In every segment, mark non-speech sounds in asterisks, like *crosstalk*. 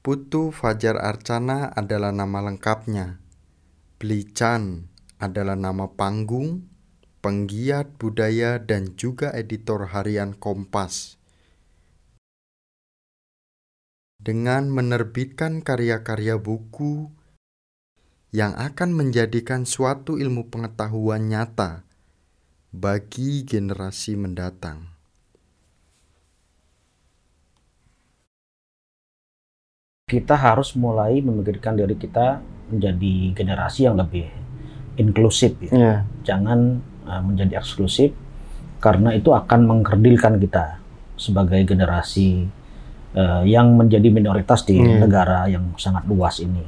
Putu Fajar Arcana adalah nama lengkapnya. Blican adalah nama panggung, penggiat budaya dan juga editor harian Kompas. Dengan menerbitkan karya-karya buku yang akan menjadikan suatu ilmu pengetahuan nyata bagi generasi mendatang. Kita harus mulai memikirkan diri kita menjadi generasi yang lebih inklusif ya. Yeah. Jangan uh, menjadi eksklusif karena itu akan mengkerdilkan kita sebagai generasi uh, yang menjadi minoritas di Yeah. negara yang sangat luas ini.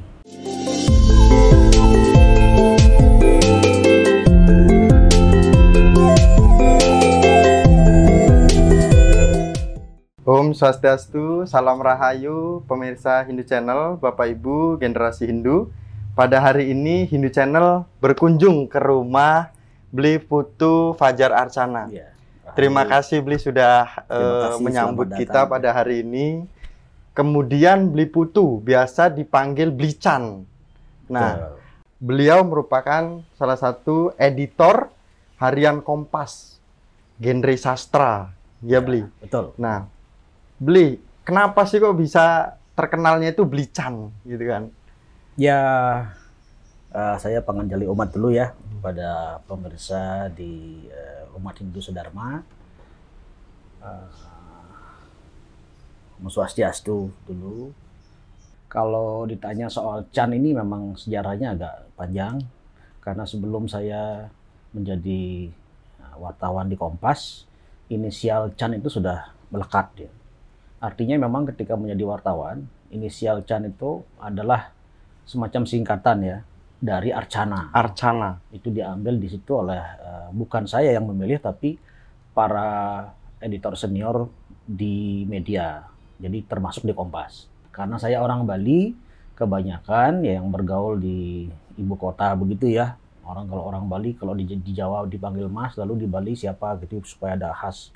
Swastiastu, Salam Rahayu, pemirsa Hindu Channel, Bapak Ibu, generasi Hindu. Pada hari ini Hindu Channel berkunjung ke rumah Beli Putu Fajar Arcana. Ya. Terima kasih Beli sudah eh, kasih, menyambut kita datang. pada hari ini. Kemudian Beli Putu biasa dipanggil Blican. Nah, beliau merupakan salah satu editor harian Kompas, genre sastra. Ya, Beli. betul. Nah, Beli, kenapa sih kok bisa terkenalnya itu Blican gitu kan? Ya, eh, saya penganjali umat dulu ya pada pemirsa di eh, umat Hindu Sedharma. Uh, Om Swastiastu dulu. Kalau ditanya soal Chan ini memang sejarahnya agak panjang karena sebelum saya menjadi eh, wartawan di Kompas, inisial Chan itu sudah melekat ya. Artinya memang ketika menjadi wartawan, inisial Chan itu adalah semacam singkatan ya dari Arcana. Arcana. Itu diambil di situ oleh eh, bukan saya yang memilih tapi para editor senior di media. Jadi termasuk di Kompas. Karena saya orang Bali, kebanyakan ya yang bergaul di ibu kota begitu ya. Orang kalau orang Bali kalau di, di Jawa dipanggil Mas, lalu di Bali siapa gitu supaya ada khas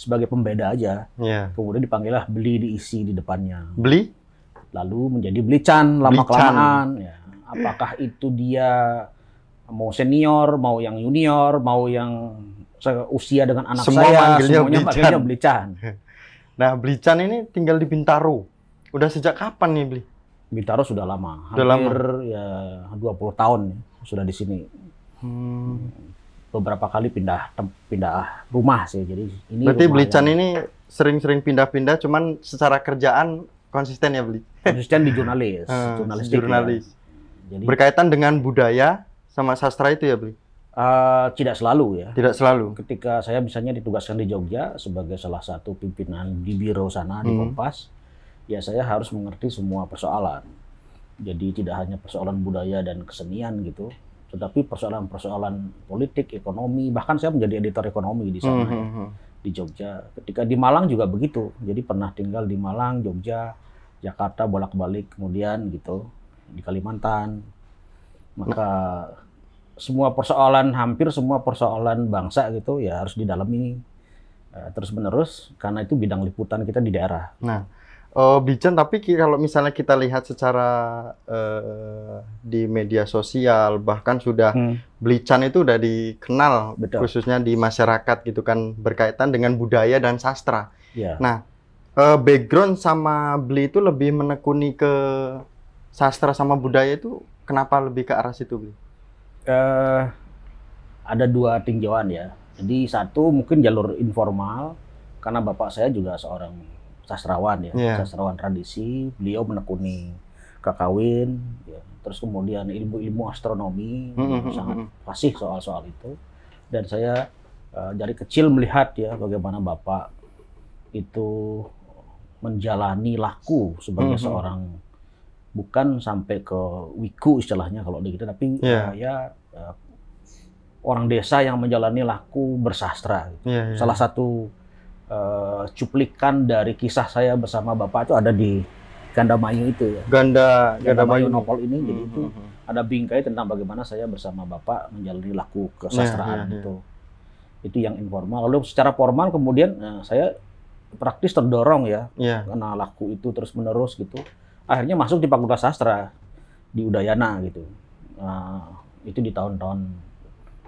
sebagai pembeda aja. Ya. Kemudian dipanggillah beli diisi di depannya Beli? lalu menjadi belican lama Belican. kelamaan ya. apakah itu dia mau senior mau yang junior mau yang seusia dengan anak Semua saya manggilnya semuanya Belican. panggilnya belican *laughs* Nah, Blican ini tinggal di Bintaro. Udah sejak kapan nih, Beli? Bintaro sudah lama Sudah hampir ya 20 tahun ya, sudah di sini Hmm. Beberapa kali pindah tem- pindah rumah sih jadi ini Berarti yang ini sering-sering pindah-pindah, cuman secara kerjaan konsisten ya, Beli? konsisten di jurnalis *laughs* Eh, jurnalistik ya. jurnalis. jadi Berkaitan dengan budaya sama sastra itu ya, Beli? eh, tidak selalu ya Tidak selalu. ketika saya misalnya ditugaskan di Jogja sebagai salah satu pimpinan di biro sana di Hmm. Kompas, ya saya harus mengerti semua persoalan. Jadi tidak hanya persoalan budaya dan kesenian gitu, tetapi persoalan-persoalan politik, ekonomi, bahkan saya menjadi editor ekonomi di sana Hmm, ya, di Jogja. Ketika di Malang juga begitu. Jadi pernah tinggal di Malang, Jogja, Jakarta bolak-balik kemudian gitu di Kalimantan. Maka semua persoalan hampir semua persoalan bangsa gitu ya harus didalami eh, terus menerus karena itu bidang liputan kita di daerah. Nah, eh, Bican, tapi kalau misalnya kita lihat secara eh, di media sosial, bahkan sudah Blican itu udah dikenal Betul. khususnya di masyarakat gitu kan berkaitan dengan budaya dan sastra. Ya. Nah, eh, background sama Bli itu lebih menekuni ke sastra sama budaya itu kenapa lebih ke arah situ Bli? eh, ada dua tinjauan ya. Jadi satu mungkin jalur informal karena bapak saya juga seorang sastrawan ya, Iya. sastrawan tradisi. Beliau menekuni kakawin, ya. terus kemudian ilmu-ilmu astronomi, Hmm, hmm, sangat fasih soal-soal itu. Dan saya eh, dari kecil melihat ya bagaimana bapak itu menjalani laku sebagai Mhm. seorang bukan sampai ke wiku istilahnya kalau di kita tapi uh, ya uh, orang desa yang menjalani laku bersastra. Iya, iya. Salah satu uh, cuplikan dari kisah saya bersama bapak itu ada di Gandamayu itu ya. Ganda Ganda Gandamayu Bayu. Nopol ini jadi Hmm, itu hmm, hmm. ada bingkai tentang bagaimana saya bersama bapak menjalani laku kesastraan iya, iya. itu. Itu yang informal. Lalu secara formal kemudian uh, saya praktis terdorong ya Iya. karena laku itu terus menerus gitu akhirnya masuk di Fakultas Sastra di Udayana gitu. Nah, itu di tahun-tahun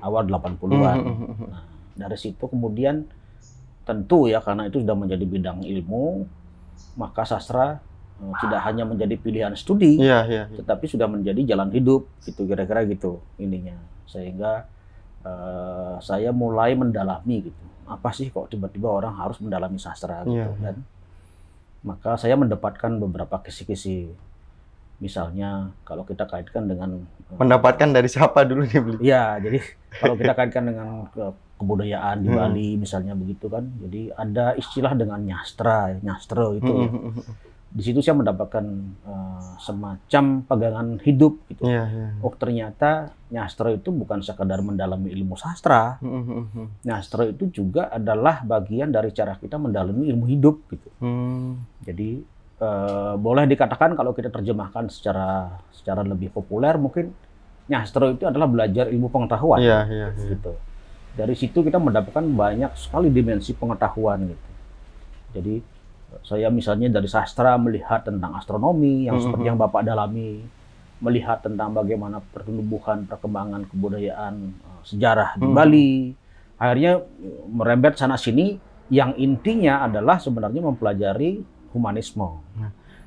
awal 80-an. Nah, dari situ kemudian tentu ya karena itu sudah menjadi bidang ilmu, maka sastra eh, tidak hanya menjadi pilihan studi, Iya, iya. iya. tetapi sudah menjadi jalan hidup gitu kira-kira gitu ininya. Sehingga eh, saya mulai mendalami gitu. Apa sih kok tiba-tiba orang harus mendalami sastra gitu Iya, iya. kan? Maka saya mendapatkan beberapa kisi-kisi. Misalnya kalau kita kaitkan dengan eh, Mendapatkan dari siapa dulu nih beli? Iya, jadi *laughs* kalau kita kaitkan dengan ke- kebudayaan di Hmm. Bali misalnya begitu kan. Jadi ada istilah dengan nyastra, nyastro itu ya. Di situ saya mendapatkan eh, semacam pegangan hidup gitu. Iya, iya. Oh ternyata nyastro itu bukan sekadar mendalami ilmu sastra. Nyastro itu juga adalah bagian dari cara kita mendalami ilmu hidup gitu. Hmm. Jadi eh, boleh dikatakan kalau kita terjemahkan secara secara lebih populer mungkin nyastro itu adalah belajar ilmu pengetahuan Iya, iya, iya. gitu. Dari situ kita mendapatkan banyak sekali dimensi pengetahuan gitu. Jadi saya misalnya dari sastra melihat tentang astronomi yang Mhm. seperti yang Bapak dalami, melihat tentang bagaimana pertumbuhan perkembangan kebudayaan eh, sejarah di Mhm. Bali. Akhirnya merembet sana sini yang intinya adalah sebenarnya mempelajari humanisme.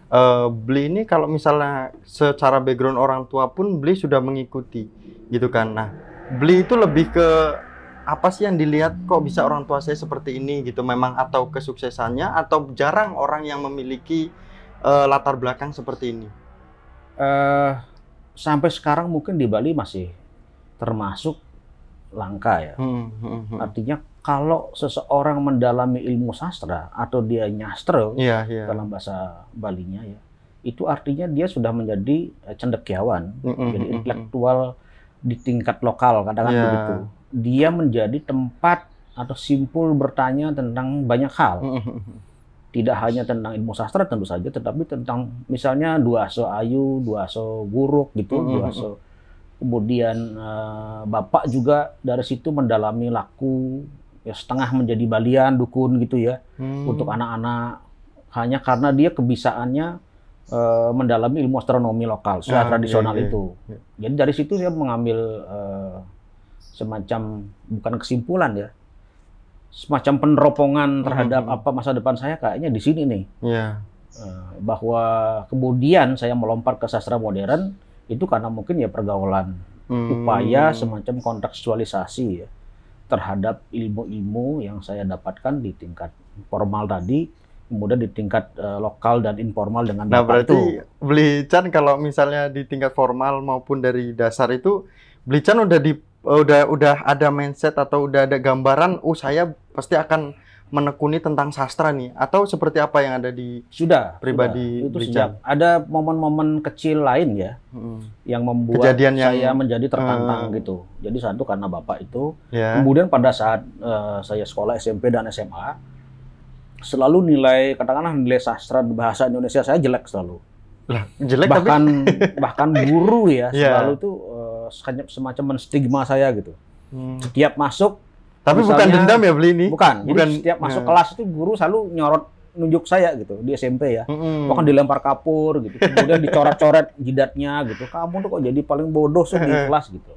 Eh, beli ini kalau misalnya secara background orang tua pun beli sudah mengikuti gitu kan. Nah, beli itu lebih ke apa sih yang dilihat kok bisa orang tua saya seperti ini gitu memang atau kesuksesannya atau jarang orang yang memiliki eh, latar belakang seperti ini. eh sampai sekarang mungkin di Bali masih termasuk langka ya. Hmm, hmm, hmm. Artinya kalau seseorang mendalami ilmu sastra atau dia nyastro Iya, iya. dalam bahasa Balinya ya, itu artinya dia sudah menjadi eh, cendekiawan, Hmm, hmm, jadi hmm, hmm. intelektual di tingkat lokal kadang Iya. begitu. Dia menjadi tempat atau simpul bertanya tentang banyak hal. Hmm, hmm, hmm. tidak hanya tentang ilmu sastra tentu saja, tetapi tentang misalnya dua so ayu, dua so guruk gitu, Mm-mm. dua so kemudian eh, bapak juga dari situ mendalami laku ya setengah menjadi balian dukun gitu ya Hmm. untuk anak-anak hanya karena dia kebisaannya eh, mendalami ilmu astronomi lokal secara Ah, tradisional iya, iya, itu. iya. Jadi dari situ saya mengambil eh, semacam bukan kesimpulan ya, semacam peneropongan terhadap Mhm. apa masa depan saya kayaknya di sini nih. Iya. Eh, bahwa kemudian saya melompat ke sastra modern itu karena mungkin ya pergaulan Hmm. upaya semacam kontekstualisasi ya terhadap ilmu-ilmu yang saya dapatkan di tingkat formal tadi kemudian di tingkat eh, lokal dan informal dengan Nah, berarti itu. Beli Chan kalau misalnya di tingkat formal maupun dari dasar itu beli Chan udah di udah udah ada mindset atau udah ada gambaran oh saya pasti akan menekuni tentang sastra nih atau seperti apa yang ada di sudah Pribadi sudah. itu sejak ada momen-momen kecil lain ya Hmm, yang membuat Kejadian yang- saya menjadi tertantang Eh. gitu jadi satu karena bapak itu ya. Kemudian pada saat eh, saya sekolah SMP dan SMA, selalu nilai katakanlah nilai sastra bahasa Indonesia saya jelek selalu. Lah, jelek tapi bahkan *laughs* bahkan guru ya Iya. selalu tuh eh, sekanya- semacam menstigma saya gitu. Hmm. Setiap masuk tapi bukan misalnya- dendam ya beli ini. bukan, Bukan, jadi setiap masuk eh. kelas itu guru selalu nyorot nunjuk saya gitu di SMP ya. Mm-mm. Bahkan dilempar kapur gitu. Kemudian dicoret-coret jidatnya gitu. Kamu tuh kok jadi paling bodoh sih di kelas gitu.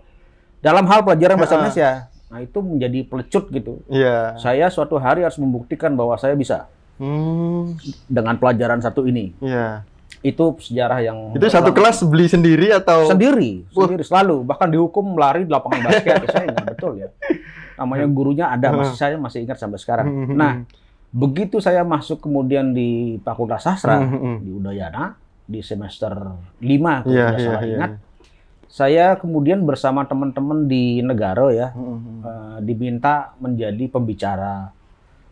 Dalam hal pelajaran bahasa. Indonesia. Nah, itu menjadi pelecut gitu. Iya. Saya suatu hari harus membuktikan bahwa saya bisa Hmm, dengan pelajaran satu ini. iya. Itu sejarah yang Itu satu kelas beli sendiri atau sendiri, Wah. sendiri selalu. Bahkan dihukum lari di lapangan basket. saya ingat betul ya. *laughs* Namanya gurunya ada, masih saya masih ingat sampai sekarang. Hmm, Nah, begitu saya masuk kemudian di Fakultas Sastra Hmm, hmm, hmm. di Udayana di semester 5 kalau Iya, tidak iya, salah iya. ingat. Saya kemudian bersama teman-teman di Negara ya Hmm, hmm. eh, diminta menjadi pembicara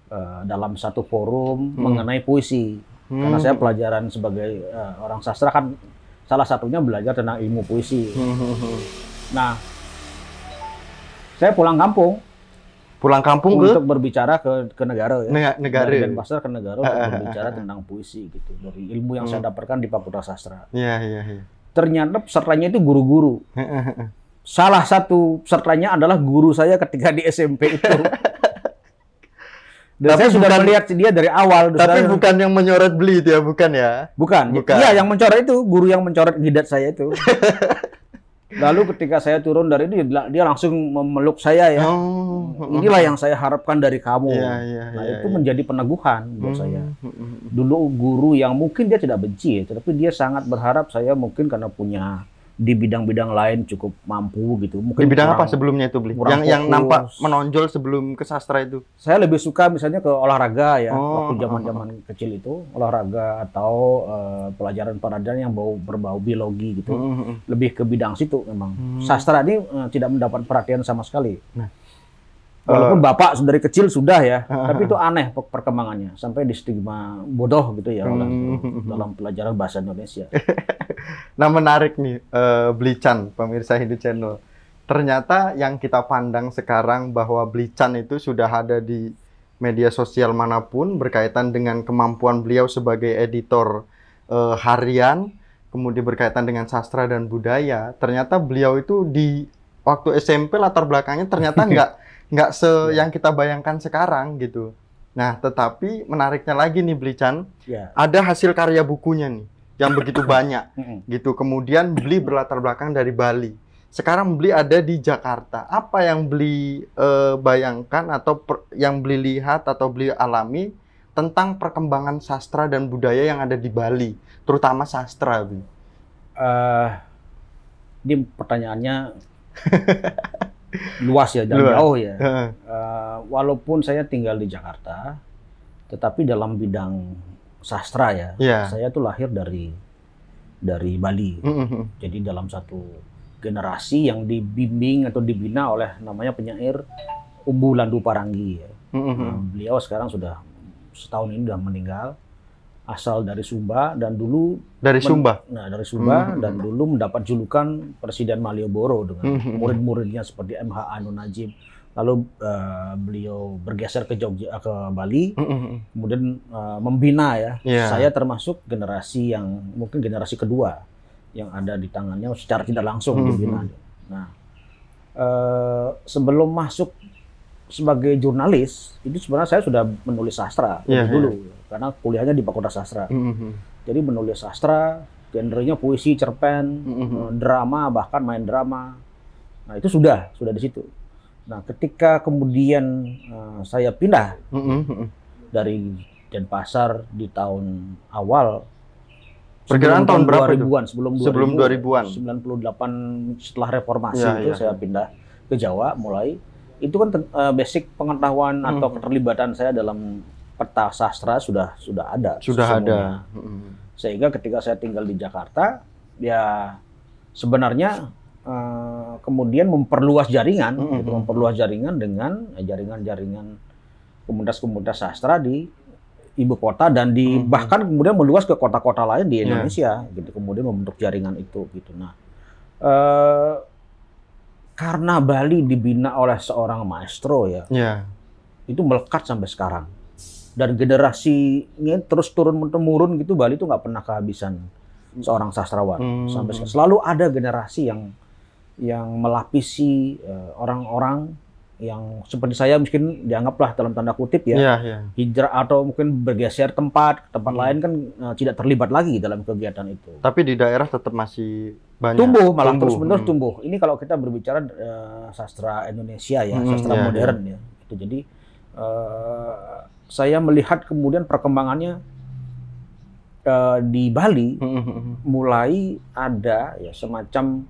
eh, dalam satu forum Hmm. mengenai puisi. Karena Hmm. saya pelajaran sebagai eh, orang sastra kan salah satunya belajar tentang ilmu puisi. Hmm, hmm, hmm. Nah, saya pulang kampung pulang kampung ke untuk berbicara ke ke negara ya. nega- negara. Dari Denpasar ke negara untuk Ah, ah, ah, berbicara ah. tentang puisi gitu dari ilmu yang saya Hmm. dapatkan di Fakultas Sastra. Iya, iya, iya. Ternyata pesertanya itu guru-guru. Salah satu pesertanya adalah guru saya ketika di SMP itu. *laughs* Dan Tapi saya sudah bukan- melihat dia dari awal. Tapi saya- bukan yang menyoret beli itu ya, bukan ya? Bukan. Bukan. Iya, yang mencoret itu guru yang mencoret jidat saya itu. *laughs* Lalu ketika saya turun dari itu dia, langsung memeluk saya ya. Oh. Inilah yang saya harapkan dari kamu. Iya, iya, nah, iya, itu iya. menjadi peneguhan buat Hmm, saya. hmm, hmm. Dulu guru yang mungkin dia tidak benci ya, tapi dia sangat berharap saya mungkin karena punya di bidang-bidang lain cukup mampu gitu. Mungkin Di bidang kurang- apa sebelumnya itu beli? Yang yang nampak menonjol sebelum ke sastra itu. Saya lebih suka misalnya ke olahraga ya, Oh, waktu zaman-zaman kecil itu olahraga atau eh, pelajaran-pelajaran yang bau berbau biologi gitu. Hmm, hmm, lebih ke bidang situ memang. Hmm. Sastra ini eh, tidak mendapat perhatian sama sekali. Nah, Walaupun bapak dari kecil sudah ya, *laughs* tapi itu aneh per- perkembangannya sampai di stigma bodoh gitu ya oleh- Hmm. dalam pelajaran bahasa Indonesia. *laughs* Nah menarik nih, eh, Blican, pemirsa Hindu Channel. Ternyata yang kita pandang sekarang bahwa Blican itu sudah ada di media sosial mana pun berkaitan dengan kemampuan beliau sebagai editor eh, harian, kemudian berkaitan dengan sastra dan budaya. Ternyata beliau itu di waktu SMP latar belakangnya ternyata *laughs* nggak nggak se yang kita bayangkan sekarang gitu. Nah, tetapi menariknya lagi nih Blican, Ya. ada hasil karya bukunya nih yang begitu *coughs* banyak gitu. Kemudian beli berlatar belakang dari Bali. Sekarang beli ada di Jakarta. Apa yang beli eh, bayangkan atau per- yang beli lihat atau beli alami tentang perkembangan sastra dan budaya yang ada di Bali, terutama sastra, Bli? Eh, ini pertanyaannya *laughs* luas ya dan Luas. jauh ya. *laughs* Eh, walaupun saya tinggal di Jakarta, tetapi dalam bidang sastra ya, Iya. saya tuh lahir dari dari Bali. Mm-mm. Jadi dalam satu generasi yang dibimbing atau dibina oleh namanya penyair Umbu Landu Paranggi. ya. Mm-mm. Nah, beliau sekarang sudah setahun ini sudah meninggal, asal dari Sumba dan dulu Dari Sumba. Nah dari Sumba Hmm. dan dulu mendapat julukan Presiden Malioboro dengan Hmm. murid-muridnya seperti MH Anu Najib. Lalu eh, beliau bergeser ke Jogja ke Bali, Mm-mm. kemudian eh, membina ya. Iya. Saya termasuk generasi yang mungkin generasi kedua yang ada di tangannya secara tidak langsung Hmm. dibina. Nah eh, sebelum masuk sebagai jurnalis itu sebenarnya saya sudah menulis sastra Iya, lebih dulu karena kuliahnya di Fakultas Sastra. Mm-mm. Jadi menulis sastra, genrenya puisi, cerpen, Mm-mm. eh, drama, bahkan main drama. Nah itu sudah, sudah di situ. Nah ketika kemudian eh, saya pindah Mm-mm. dari Denpasar di tahun awal, Perkiraan tahun berapa itu? 2000-an, sebelum 2000, Sebelum 2000-an. 98 setelah reformasi Iya, itu iya. saya pindah ke Jawa mulai. Itu kan eh, basic pengetahuan atau Mhm. keterlibatan saya dalam peta sastra sudah sudah ada. Sudah sesungguhnya. ada. Mm-mm. sehingga ketika saya tinggal di Jakarta ya sebenarnya eh, kemudian memperluas jaringan Mm-mm. gitu, memperluas jaringan dengan eh, jaringan-jaringan komunitas-komunitas sastra di ibu kota dan di Mm-mm. bahkan kemudian meluas ke kota-kota lain di Iya. Indonesia gitu kemudian membentuk jaringan itu gitu nah eh, karena Bali dibina oleh seorang maestro ya Iya. itu melekat sampai sekarang dan generasinya terus turun temurun gitu Bali itu nggak pernah kehabisan seorang sastrawan Hmm. sampai sekarang. selalu ada generasi yang yang melapisi eh, orang-orang yang seperti saya mungkin dianggaplah dalam tanda kutip ya Iya, iya. hijrah atau mungkin bergeser tempat ke tempat Hmm. lain kan eh, tidak terlibat lagi dalam kegiatan itu Tapi di daerah tetap masih banyak. tumbuh malah Tumbuh. terus menerus Hmm. tumbuh ini kalau kita berbicara eh, sastra Indonesia ya Hmm, sastra iya, modern ya itu jadi eh, saya melihat kemudian perkembangannya eh, di Bali Mm-mm. mulai ada ya semacam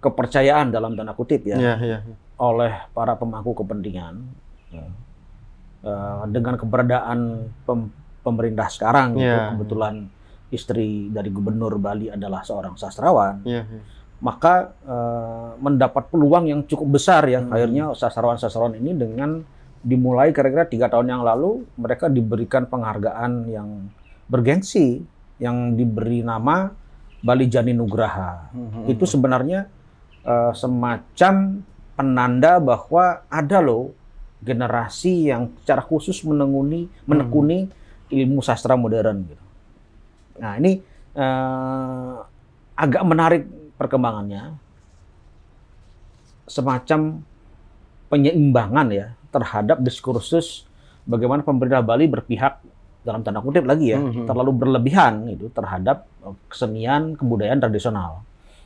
kepercayaan dalam tanda kutip ya Iya, iya. oleh para pemangku kepentingan ya. Eh, dengan keberadaan pem- pemerintah sekarang gitu, Iya. kebetulan istri dari gubernur Bali adalah seorang sastrawan Iya, iya. maka eh, mendapat peluang yang cukup besar ya Hmm. akhirnya sastrawan-sastrawan ini dengan dimulai kira-kira tiga tahun yang lalu mereka diberikan penghargaan yang bergengsi yang diberi nama Bali Jani Nugraha Mm-mm. itu sebenarnya eh, semacam penanda bahwa ada loh generasi yang secara khusus menenguni menekuni ilmu sastra modern gitu. Nah ini eh, agak menarik perkembangannya semacam penyeimbangan ya terhadap diskursus bagaimana pemerintah Bali berpihak dalam tanda kutip lagi ya, Mhm. terlalu berlebihan itu terhadap eh, kesenian kebudayaan tradisional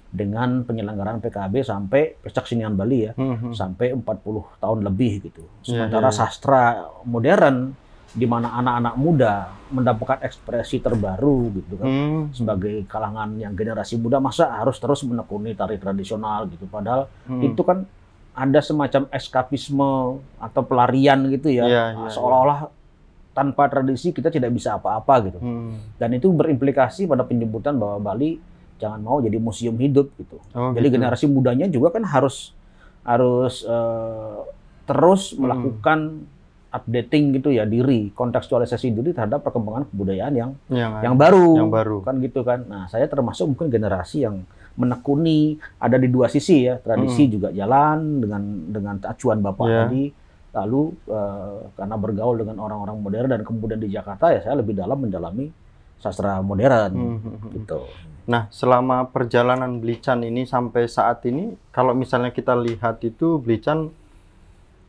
dengan penyelenggaraan PKB sampai pesta kesenian Bali ya Mhm. sampai 40 tahun lebih gitu. Iya, Sementara iya, iya. sastra modern di mana anak-anak muda mendapatkan ekspresi terbaru gitu kan Hmm. sebagai kalangan yang generasi muda masa harus terus menekuni tari tradisional gitu padahal Hmm. itu kan ada semacam eskapisme atau pelarian gitu ya Iya, iya, seolah-olah tanpa tradisi kita tidak bisa apa-apa gitu Hmm. dan itu berimplikasi pada penyebutan bahwa Bali jangan mau jadi museum hidup gitu Oh, jadi gitu. generasi mudanya juga kan harus harus eh, terus Hmm. Updating gitu ya diri kontekstualisasi diri terhadap perkembangan kebudayaan yang yang, yang baru yang baru. kan gitu kan nah saya termasuk mungkin generasi yang menekuni ada di dua sisi ya tradisi Hmm. juga jalan dengan dengan acuan bapak Ya. tadi lalu eh, karena bergaul dengan orang-orang modern dan kemudian di Jakarta ya saya lebih dalam mendalami sastra modern Hmm. gitu Nah, selama perjalanan Blican ini sampai saat ini, kalau misalnya kita lihat itu Blican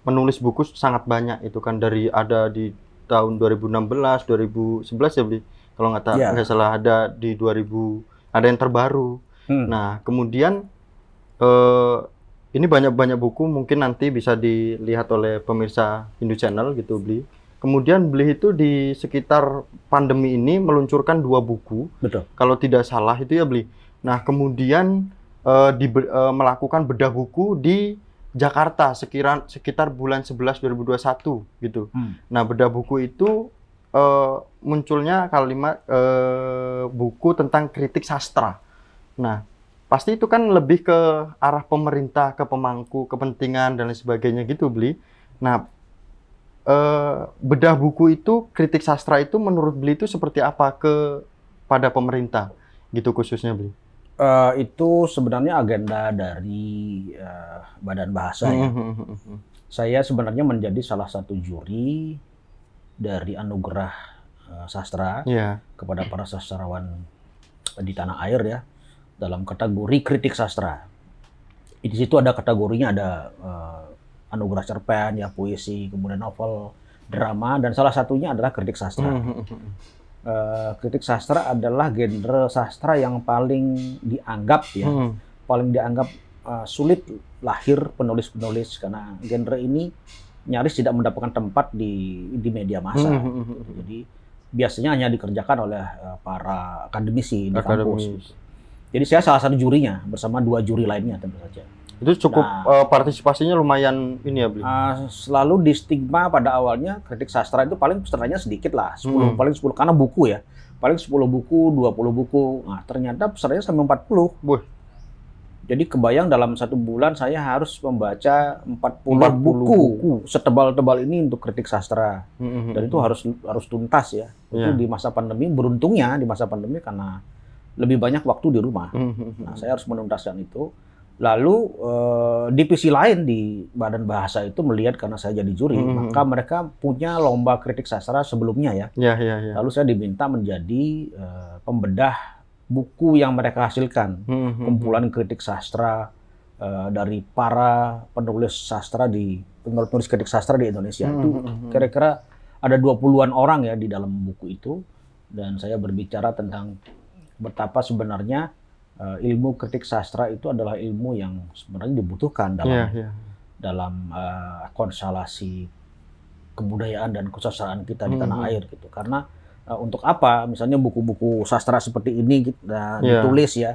menulis buku sangat banyak itu kan dari ada di tahun 2016, 2011 ya Bli. Kalau nggak Ya. nggak salah ada di 2000 ada yang terbaru. Hmm. Nah, kemudian eh, ini banyak-banyak buku mungkin nanti bisa dilihat oleh pemirsa Hindu Channel gitu Bli. Kemudian Bli itu di sekitar pandemi ini meluncurkan dua buku betul kalau tidak salah itu ya beli. Nah kemudian eh, di, eh, melakukan bedah buku di Jakarta sekitar sekitar bulan 11 2021 gitu. Hmm. Nah bedah buku itu eh, munculnya kalimat eh, buku tentang kritik sastra. Nah pasti itu kan lebih ke arah pemerintah, ke pemangku kepentingan dan lain sebagainya gitu beli. Nah eh, bedah buku itu kritik sastra itu menurut beli itu seperti apa ke pada pemerintah gitu khususnya beli. Eh, itu sebenarnya agenda dari eh, Badan Bahasa ya. Hmm. Saya sebenarnya menjadi salah satu juri dari anugerah eh, sastra Ya. kepada para sastrawan di tanah air ya dalam kategori kritik sastra. Di situ ada kategorinya ada eh, anugerah cerpen ya puisi, kemudian novel, drama dan salah satunya adalah kritik sastra. Hmm. Eh, kritik sastra adalah genre sastra yang paling dianggap ya Hmm. paling dianggap uh, sulit lahir penulis-penulis karena genre ini nyaris tidak mendapatkan tempat di di media massa. Hmm. Jadi biasanya hanya dikerjakan oleh uh, para akademisi di kampus. Akademis. Jadi saya salah satu jurinya bersama dua juri lainnya tentu saja. Itu cukup Nah. eh, partisipasinya lumayan ini ya beli. Uh, selalu di stigma pada awalnya kritik sastra itu paling pesertanya sedikit lah, 10 Hmm. paling 10 karena buku ya. Paling 10 buku, 20 buku. Nah, ternyata pesertanya sampai 40. Wih. Jadi kebayang dalam satu bulan saya harus membaca 40, 40 buku, buku. setebal-tebal ini untuk kritik sastra. Hmm. Dan itu harus harus tuntas ya. Itu Iya. di masa pandemi beruntungnya di masa pandemi karena lebih banyak waktu di rumah. Hmm. Nah, saya harus menuntaskan itu. Lalu eh, divisi lain di Badan Bahasa itu melihat karena saya jadi juri, Hmm. maka mereka punya lomba kritik sastra sebelumnya ya. Ya ya ya. Lalu saya diminta menjadi eh, pembedah buku yang mereka hasilkan, Hmm. kumpulan kritik sastra eh, dari para penulis sastra di penulis kritik sastra di Indonesia. Itu Hmm. kira-kira ada 20-an orang ya di dalam buku itu dan saya berbicara tentang betapa sebenarnya eh, ilmu kritik sastra itu adalah ilmu yang sebenarnya dibutuhkan dalam Iya ya. dalam eh, konstelasi kebudayaan dan kesusastraan kita di Hmm. tanah air gitu. Karena eh, untuk apa misalnya buku-buku sastra seperti ini gitu, nah, Iya. ditulis ya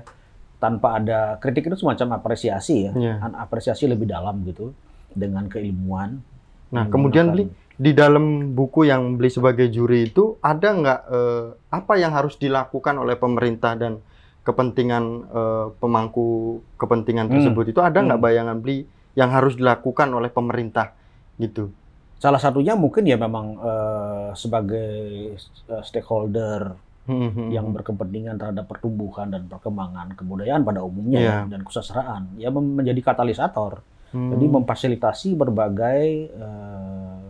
tanpa ada kritik itu semacam apresiasi ya. An- apresiasi lebih dalam gitu dengan keilmuan. Nah, kemudian beli di dalam buku yang beli sebagai juri itu ada nggak eh, apa yang harus dilakukan oleh pemerintah dan kepentingan eh, pemangku kepentingan Hmm. tersebut itu ada nggak Hmm. bayangan beli yang harus dilakukan oleh pemerintah gitu? Salah satunya mungkin ya memang eh, sebagai eh, stakeholder Hmm, yang berkepentingan terhadap pertumbuhan dan perkembangan kebudayaan pada umumnya ya, dan kesusastraan ya menjadi katalisator. Hmm. Jadi memfasilitasi berbagai eh,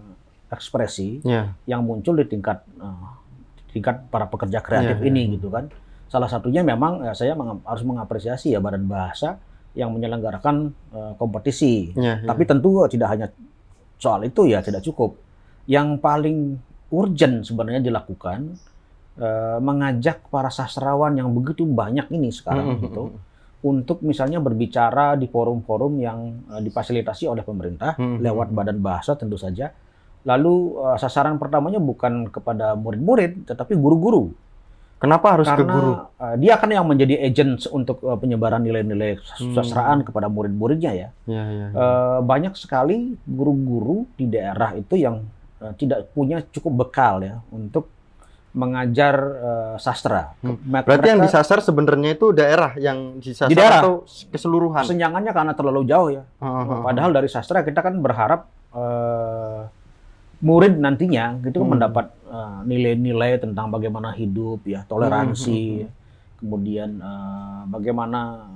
ekspresi ya. yang muncul di tingkat eh, tingkat para pekerja kreatif Iya, iya, ini iya. gitu kan. Salah satunya memang eh, saya meng- harus mengapresiasi ya Badan Bahasa yang menyelenggarakan eh, kompetisi. Ya, ya. Tapi tentu tidak hanya soal itu ya tidak cukup. yang paling urgent sebenarnya dilakukan eh, mengajak para sastrawan yang begitu banyak ini sekarang Hmm, gitu untuk misalnya berbicara di forum-forum yang eh, difasilitasi oleh pemerintah Hmm. lewat badan bahasa tentu saja. Lalu eh, sasaran pertamanya bukan kepada murid-murid tetapi guru-guru Kenapa harus ke karena guru? eh, dia kan yang menjadi agent untuk eh, penyebaran nilai-nilai Hmm. sastraan kepada murid-muridnya ya. Ya, ya, ya. Eh, banyak sekali guru-guru di daerah itu yang tidak punya cukup bekal ya untuk mengajar eh, sastra. Hmm. Mereka- Berarti yang disasar sebenarnya itu daerah yang disasar Di daerah. atau keseluruhan? kesenjangannya karena terlalu jauh ya. Heeh. Padahal dari sastra kita kan berharap eh, murid nantinya gitu Hmm. mendapat eh, nilai-nilai tentang bagaimana hidup ya, toleransi, Hmm, kemudian eh, bagaimana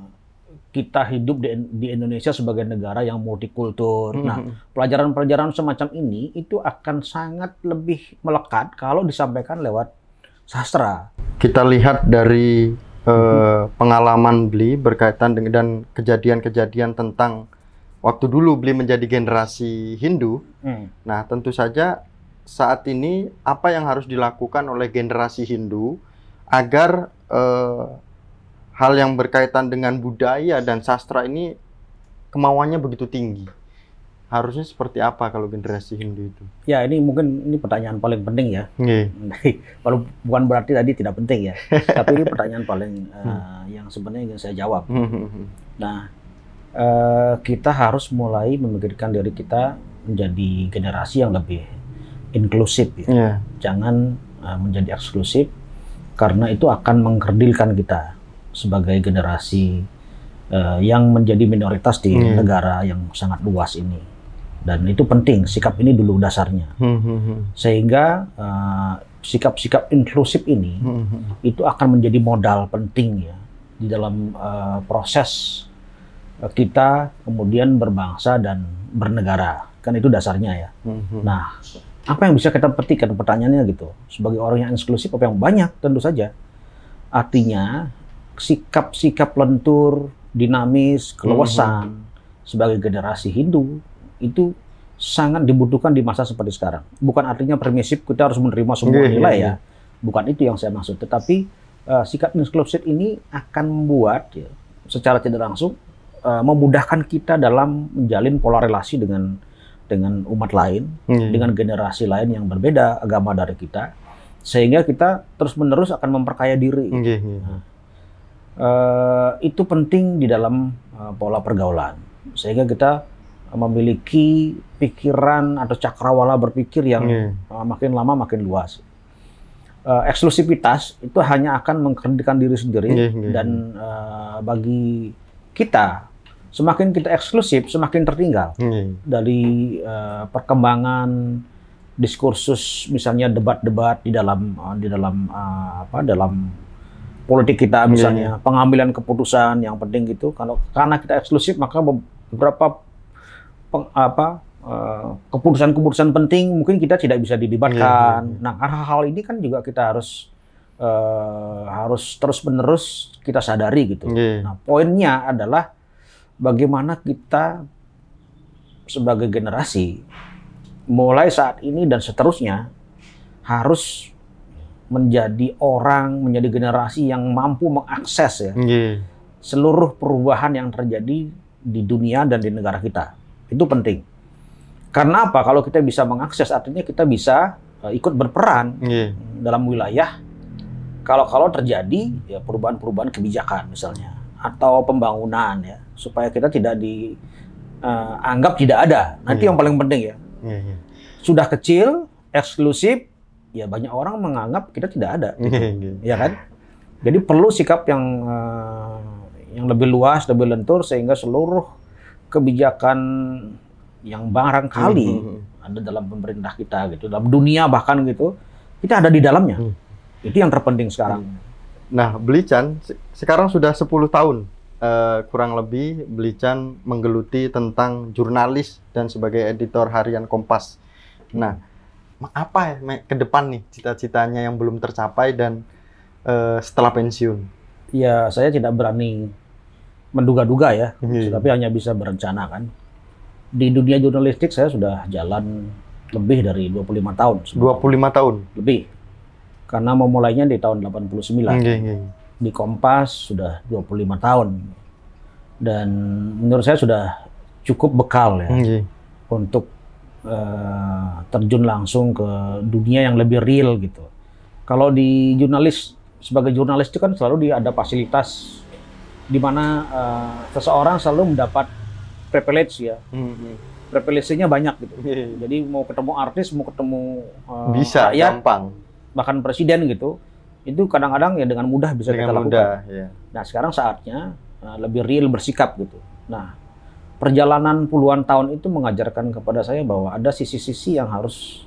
kita hidup di, di Indonesia sebagai negara yang multikultur. Hmm, Nah, pelajaran-pelajaran semacam ini itu akan sangat lebih melekat kalau disampaikan lewat sastra. kita lihat dari eh, pengalaman Bli berkaitan dengan dan kejadian-kejadian tentang waktu dulu Bli menjadi generasi Hindu. Nah, tentu saja saat ini apa yang harus dilakukan oleh generasi Hindu agar eh, hal yang berkaitan dengan budaya dan sastra ini kemauannya begitu tinggi. Harusnya seperti apa kalau generasi Hindu itu? Ya, ini mungkin ini pertanyaan paling penting ya. Nggih. Walau bukan berarti tadi tidak penting ya, *laughs* tapi ini pertanyaan paling eh, yang sebenarnya ingin saya jawab. Nah, eh, kita harus mulai memikirkan diri kita menjadi generasi yang lebih inklusif ya. Iya. Jangan eh, menjadi eksklusif karena itu akan mengkerdilkan kita sebagai generasi eh, yang menjadi minoritas di Hmm. negara yang sangat luas ini. Dan itu penting, sikap ini dulu dasarnya. Sehingga eh, sikap-sikap inklusif ini itu akan menjadi modal penting ya di dalam eh, proses kita kemudian berbangsa dan bernegara kan itu dasarnya ya. Nah, apa yang bisa kita petikan pertanyaannya gitu sebagai orang yang eksklusif apa yang banyak tentu saja. Artinya sikap-sikap lentur, dinamis, keluasan sebagai generasi Hindu itu sangat dibutuhkan di masa seperti sekarang. Bukan artinya permisif kita harus menerima semua Iya, nilai iya, ya. Bukan itu yang saya maksud. Tetapi eh, sikap inklusif ini akan membuat ya, secara tidak langsung eh, memudahkan kita dalam menjalin pola relasi dengan dengan umat lain, Iya. dengan generasi lain yang berbeda agama dari kita, sehingga kita terus-menerus akan memperkaya diri. Nggih, nggih. Eh, itu penting di dalam eh, pola pergaulan, sehingga kita memiliki pikiran atau cakrawala berpikir yang uh, makin lama makin luas. Uh, eksklusivitas itu hanya akan mengkerdilkan diri sendiri iya, dan uh, bagi kita semakin kita eksklusif semakin tertinggal Nggih. dari uh, perkembangan diskursus misalnya debat-debat di dalam uh, di dalam uh, apa dalam politik kita misalnya pengambilan keputusan yang penting gitu kalau karena kita eksklusif maka beberapa peng- apa keputusan-keputusan penting mungkin kita tidak bisa didebatkan. Iya, iya, iya. Nah, karena hal ini kan juga kita harus eh, harus terus-menerus kita sadari gitu. Nggih. Nah, poinnya adalah bagaimana kita sebagai generasi mulai saat ini dan seterusnya harus menjadi orang, menjadi generasi yang mampu mengakses ya Nggih. seluruh perubahan yang terjadi di dunia dan di negara kita. Itu penting. Karena apa? Kalau kita bisa mengakses, artinya kita bisa eh, ikut berperan Nggih. dalam wilayah. Kalau-kalau terjadi ya perubahan-perubahan kebijakan misalnya atau pembangunan ya, supaya kita tidak dianggap tidak ada. Nanti Iya. yang paling penting ya, Nggih, nggih. sudah kecil, eksklusif, ya banyak orang menganggap kita tidak ada ya kan? Jadi perlu sikap yang eh, yang lebih luas, lebih lentur sehingga seluruh kebijakan yang barangkali Mhm. ada dalam pemerintah kita gitu, dalam dunia bahkan gitu, kita ada di dalamnya. Hmm. Itu yang terpenting sekarang. Nah, Belican se- sekarang sudah 10 tahun eh, kurang lebih Belican menggeluti tentang jurnalis dan sebagai editor harian Kompas. Nah, apa ya ke depan nih cita-citanya yang belum tercapai dan eh, setelah pensiun? Ya saya tidak berani menduga-duga ya, Iya. tapi hanya bisa berencana kan. Di dunia jurnalistik saya sudah jalan lebih dari 25 tahun. 25 tahun. Lebih. Karena memulainya di tahun 89. Nggih, nggih. Di Kompas sudah 25 tahun. Dan menurut saya sudah cukup bekal ya Nggih. untuk eh, terjun langsung ke dunia yang lebih real gitu. Kalau di jurnalis sebagai jurnalis itu kan selalu dia ada fasilitas di mana eh, seseorang selalu mendapat privilege ya. Mhm. Privilege-nya banyak gitu. Nggih. Jadi mau ketemu artis, mau ketemu eh, Bisa rakyat, gampang bahkan presiden gitu, itu kadang-kadang ya dengan mudah bisa kita dengan lakukan. mudah, ya. Nah sekarang saatnya uh, lebih real bersikap gitu. Nah perjalanan puluhan tahun itu mengajarkan kepada saya bahwa ada sisi-sisi yang harus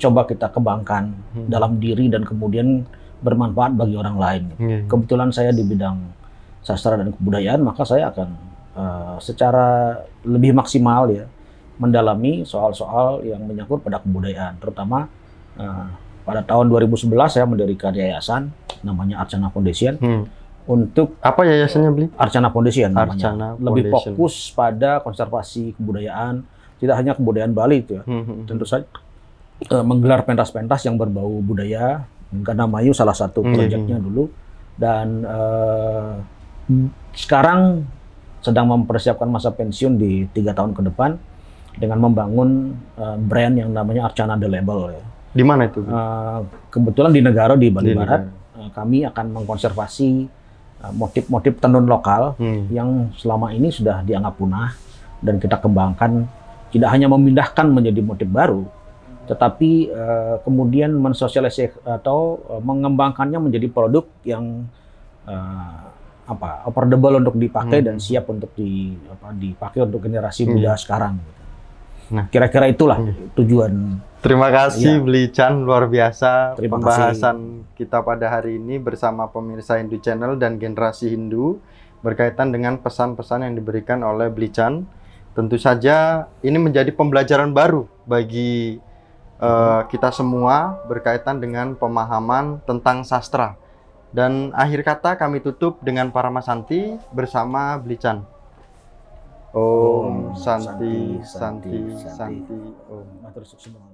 coba kita kembangkan Hmm. dalam diri dan kemudian bermanfaat bagi orang lain. Nggih. Kebetulan saya di bidang sastra dan kebudayaan, maka saya akan uh, secara lebih maksimal ya mendalami soal-soal yang menyangkut pada kebudayaan, terutama uh, pada tahun 2011 saya mendirikan yayasan namanya Arcana Foundation Hmm. untuk Apa yayasannya beli? Arcana Foundation namanya. Arcana Lebih Foundation. fokus pada konservasi kebudayaan, tidak hanya kebudayaan Bali itu ya. Hmm. Tentu saja eh, menggelar pentas-pentas yang berbau budaya. Ganamayu salah satu Hmm. proyeknya dulu dan eh, sekarang sedang mempersiapkan masa pensiun di tiga tahun ke depan dengan membangun eh, brand yang namanya Arcana The Label ya. Di mana itu? Eh, kebetulan di negara di Bali Di Barat eh, kami akan mengkonservasi eh, motif-motif tenun lokal Hmm. yang selama ini sudah dianggap punah dan kita kembangkan tidak hanya memindahkan menjadi motif baru tetapi eh, kemudian mensosialisasi atau eh, mengembangkannya menjadi produk yang eh, apa affordable untuk dipakai Hmm. dan siap untuk di apa dipakai untuk generasi Hmm. muda sekarang. Nah. kira-kira itulah Hmm. tujuan Terima kasih. Beli Chan, luar biasa Terima pembahasan kita pada hari ini bersama pemirsa Hindu Channel dan generasi Hindu berkaitan dengan pesan-pesan yang diberikan oleh Beli Chan. Tentu saja ini menjadi pembelajaran baru bagi eh, kita semua berkaitan dengan pemahaman tentang sastra. Dan akhir kata kami tutup dengan para Masanti bersama Beli Chan. Om Om Santi Santi, Santi Santi, Santi Om. Matur suwun.